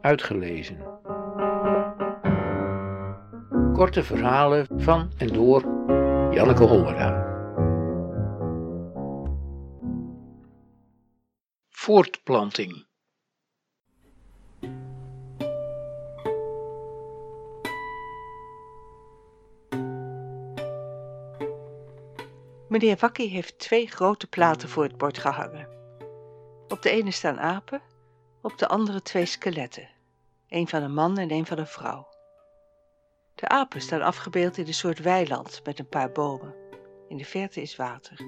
Uitgelezen. Korte verhalen van en door Janneke Hollera. Voortplanting. Meneer Wakkie heeft twee grote platen voor het bord gehangen. Op de ene staan apen, op de andere twee skeletten. Een van een man en een van een vrouw. De apen staan afgebeeld in een soort weiland met een paar bomen. In de verte is water.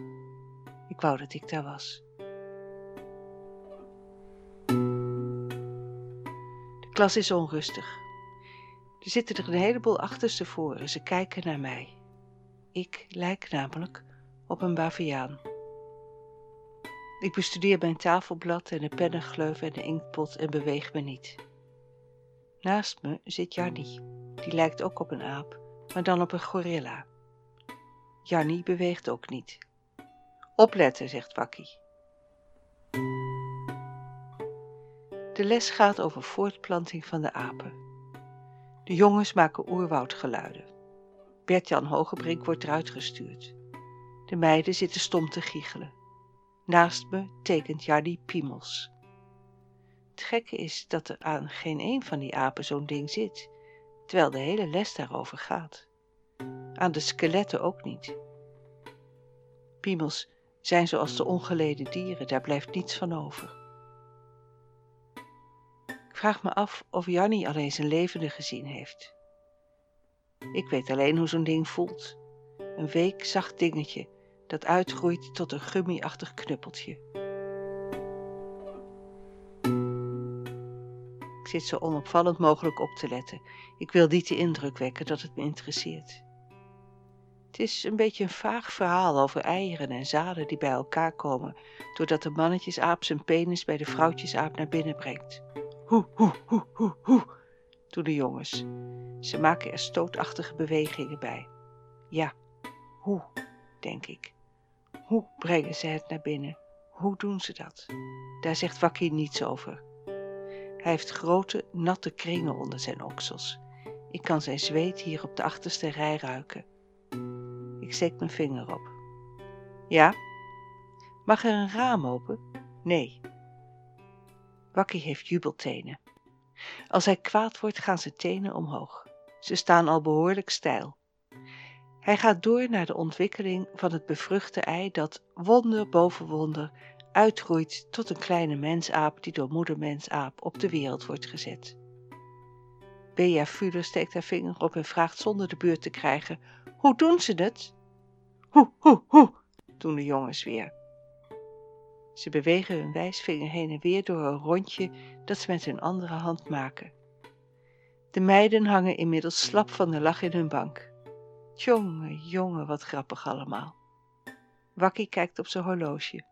Ik wou dat ik daar was. De klas is onrustig. Er zitten er een heleboel achterstevoren. Ze kijken naar mij. Ik lijk namelijk op een baviaan. Ik bestudeer mijn tafelblad en de pennengleuf en de inktpot en beweeg me niet. Naast me zit Jannie. Die lijkt ook op een aap, maar dan op een gorilla. Jannie beweegt ook niet. Opletten, zegt Wakkie. De les gaat over voortplanting van de apen. De jongens maken oerwoudgeluiden. Bert-Jan Hogebrink wordt eruit gestuurd. De meiden zitten stom te giechelen. Naast me tekent Jardi piemels. Het gekke is dat er aan geen een van die apen zo'n ding zit, terwijl de hele les daarover gaat. Aan de skeletten ook niet. Piemels zijn zoals de ongeleden dieren, daar blijft niets van over. Ik vraag me af of Jannie al eens een levende gezien heeft. Ik weet alleen hoe zo'n ding voelt. Een week zacht dingetje dat uitgroeit tot een gummiachtig knuppeltje. Ik zit zo onopvallend mogelijk op te letten. Ik wil niet de indruk wekken dat het me interesseert. Het is een beetje een vaag verhaal over eieren en zaden die bij elkaar komen, doordat de mannetjesaap zijn penis bij de vrouwtjesaap naar binnen brengt. Hoe, hoe, hoe, hoe, hoe, doen de jongens. Ze maken er stootachtige bewegingen bij. Ja, hoe, denk ik. Hoe brengen ze het naar binnen? Hoe doen ze dat? Daar zegt Wakkie niets over. Hij heeft grote, natte kringen onder zijn oksels. Ik kan zijn zweet hier op de achterste rij ruiken. Ik steek mijn vinger op. Ja? Mag er een raam open? Nee. Wakkie heeft jubeltenen. Als hij kwaad wordt, gaan zijn tenen omhoog. Ze staan al behoorlijk steil. Hij gaat door naar de ontwikkeling van het bevruchte ei dat wonder boven wonder uitgroeit tot een kleine mensaap die door moeder mensaap op de wereld wordt gezet. Bea Fuller steekt haar vinger op en vraagt zonder de beurt te krijgen: Hoe doen ze het? Hoe, hoe, hoe, doen de jongens weer. Ze bewegen hun wijsvinger heen en weer door een rondje dat ze met hun andere hand maken. De meiden hangen inmiddels slap van de lach in hun bank. Jongen, jongen, wat grappig allemaal. Wakkie kijkt op zijn horloge.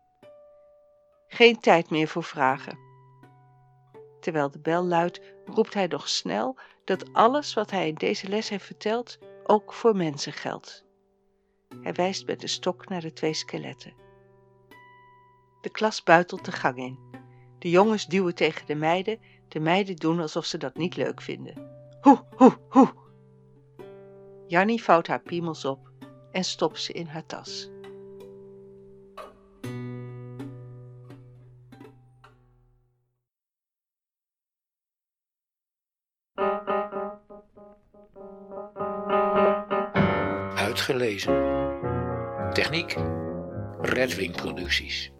Geen tijd meer voor vragen. Terwijl de bel luidt, roept hij nog snel dat alles wat hij in deze les heeft verteld ook voor mensen geldt. Hij wijst met de stok naar de twee skeletten. De klas buitelt de gang in. De jongens duwen tegen de meiden, de meiden doen alsof ze dat niet leuk vinden. Hoe, hoe, hoe, Jannie vouwt haar piemels op en stopt ze in haar tas. Uitgelezen. Techniek. Redwing Producties.